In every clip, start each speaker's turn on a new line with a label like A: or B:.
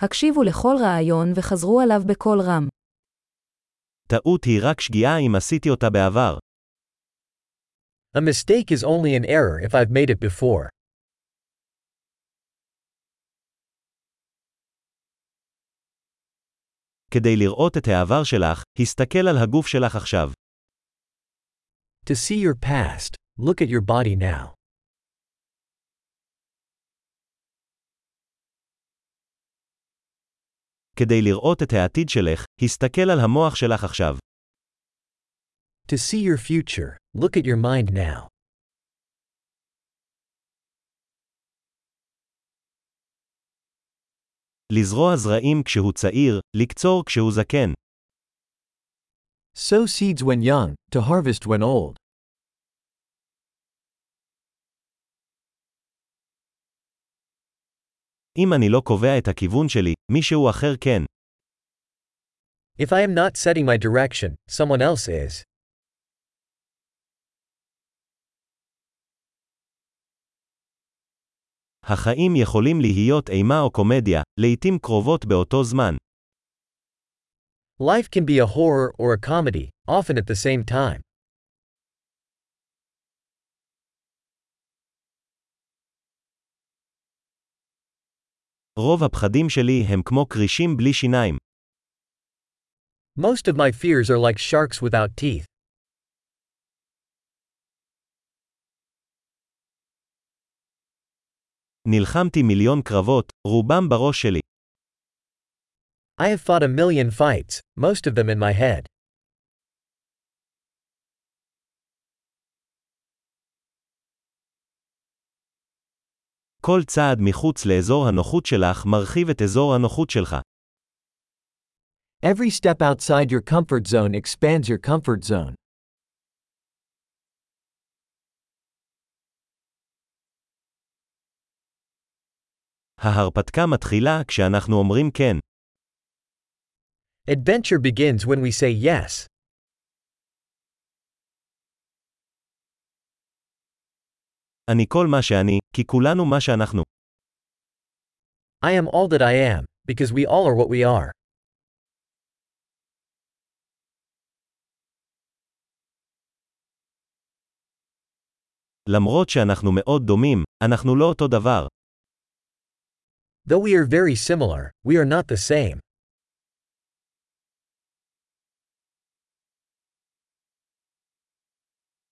A: הקשיבו לכל רעיון וחזרו עליו בקול רם.
B: טעות היא רק שגיאה אם עשיתי אותה בעבר.
C: A mistake is only an error if I've made it before.
B: כדי לראות את העבר שלך, הסתכל על הגוף שלך עכשיו.
C: To see your past, look at your body now.
B: כדי לראות את העתיד שלך, הסתכל על המוח שלך עכשיו.
C: To see your future, look at your mind now.
B: לזרוע זרעים כשהוא צעיר, לקצור כשהוא זקן.
C: Sow seeds when young, to harvest when old.
B: אם אני לא קובע את הכיוון שלי, מישהו אחר כן.
C: If I am not setting my direction, someone else is.
B: החיים יכולים להיות אימה או קומדיה, לעתים קרובות באותו זמן.
C: Life can be a horror or a comedy, often at the same time.
B: רוב הפחדים שלי הם כמו כרישים בלי שיניים.
C: Most of my fears are like sharks without teeth.
B: נלחמתי מיליון קרבות, רובם בראש שלי.
C: I have fought a million fights, most of them in my head.
B: כל צעד מחוץ לאזור הנוחות שלך מרחיב את אזור הנוחות שלך.
C: Every step outside your comfort zone expands your comfort zone.
B: ההרפתקה מתחילה כשאנחנו אומרים כן.
C: Adventure begins when we say yes.
B: אני כל מה שאני, כי כולנו מה שאנחנו.
C: I am all that I am, because we all are what we are.
B: למרות שאנחנו מאוד דומים, אנחנו לא אותו דבר.
C: Though we are very similar, we are not the same.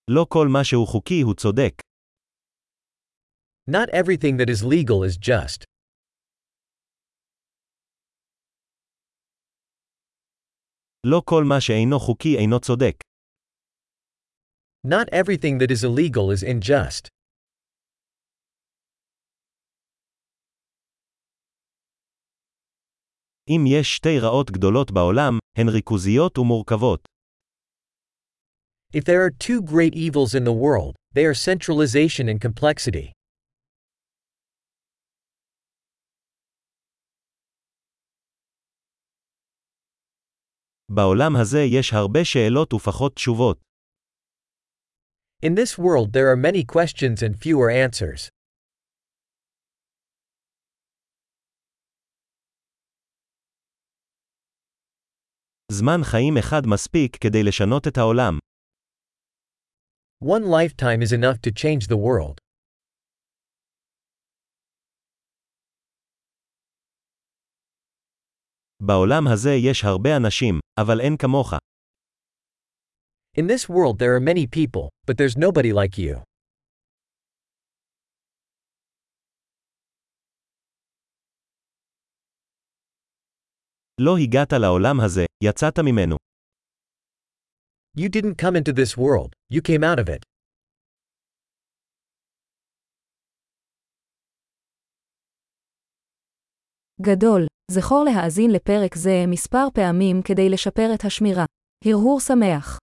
B: לא כל מה שהוא חוקי הוא צודק.
C: Not everything that is legal is just.
B: לא כל מה שאינו חוקי אינו צודק.
C: Not everything that is illegal is unjust.
B: אם יש שתי רעות גדולות בעולם, הן ריכוזיות ומורכבות.
C: If there are two great evils in the world, they are centralization and complexity.
B: בעולם הזה יש הרבה שאלות ופחות תשובות.
C: In this world, there are many questions and fewer answers.
B: זמן חיים אחד מספיק כדי לשנות את העולם.
C: One lifetime is enough to change the world.
B: בעולם הזה יש הרבה אנשים, אבל אין כמוך.
C: In this world, there are many people, but there's nobody like you.
B: לא הגעת לעולם הזה, יצאת ממנו.
C: You didn't come into this world, you came out of it.
A: גדול, זכור להאזין לפרק זה מספר פעמים כדי לשפר את השמירה. הרהור שמח.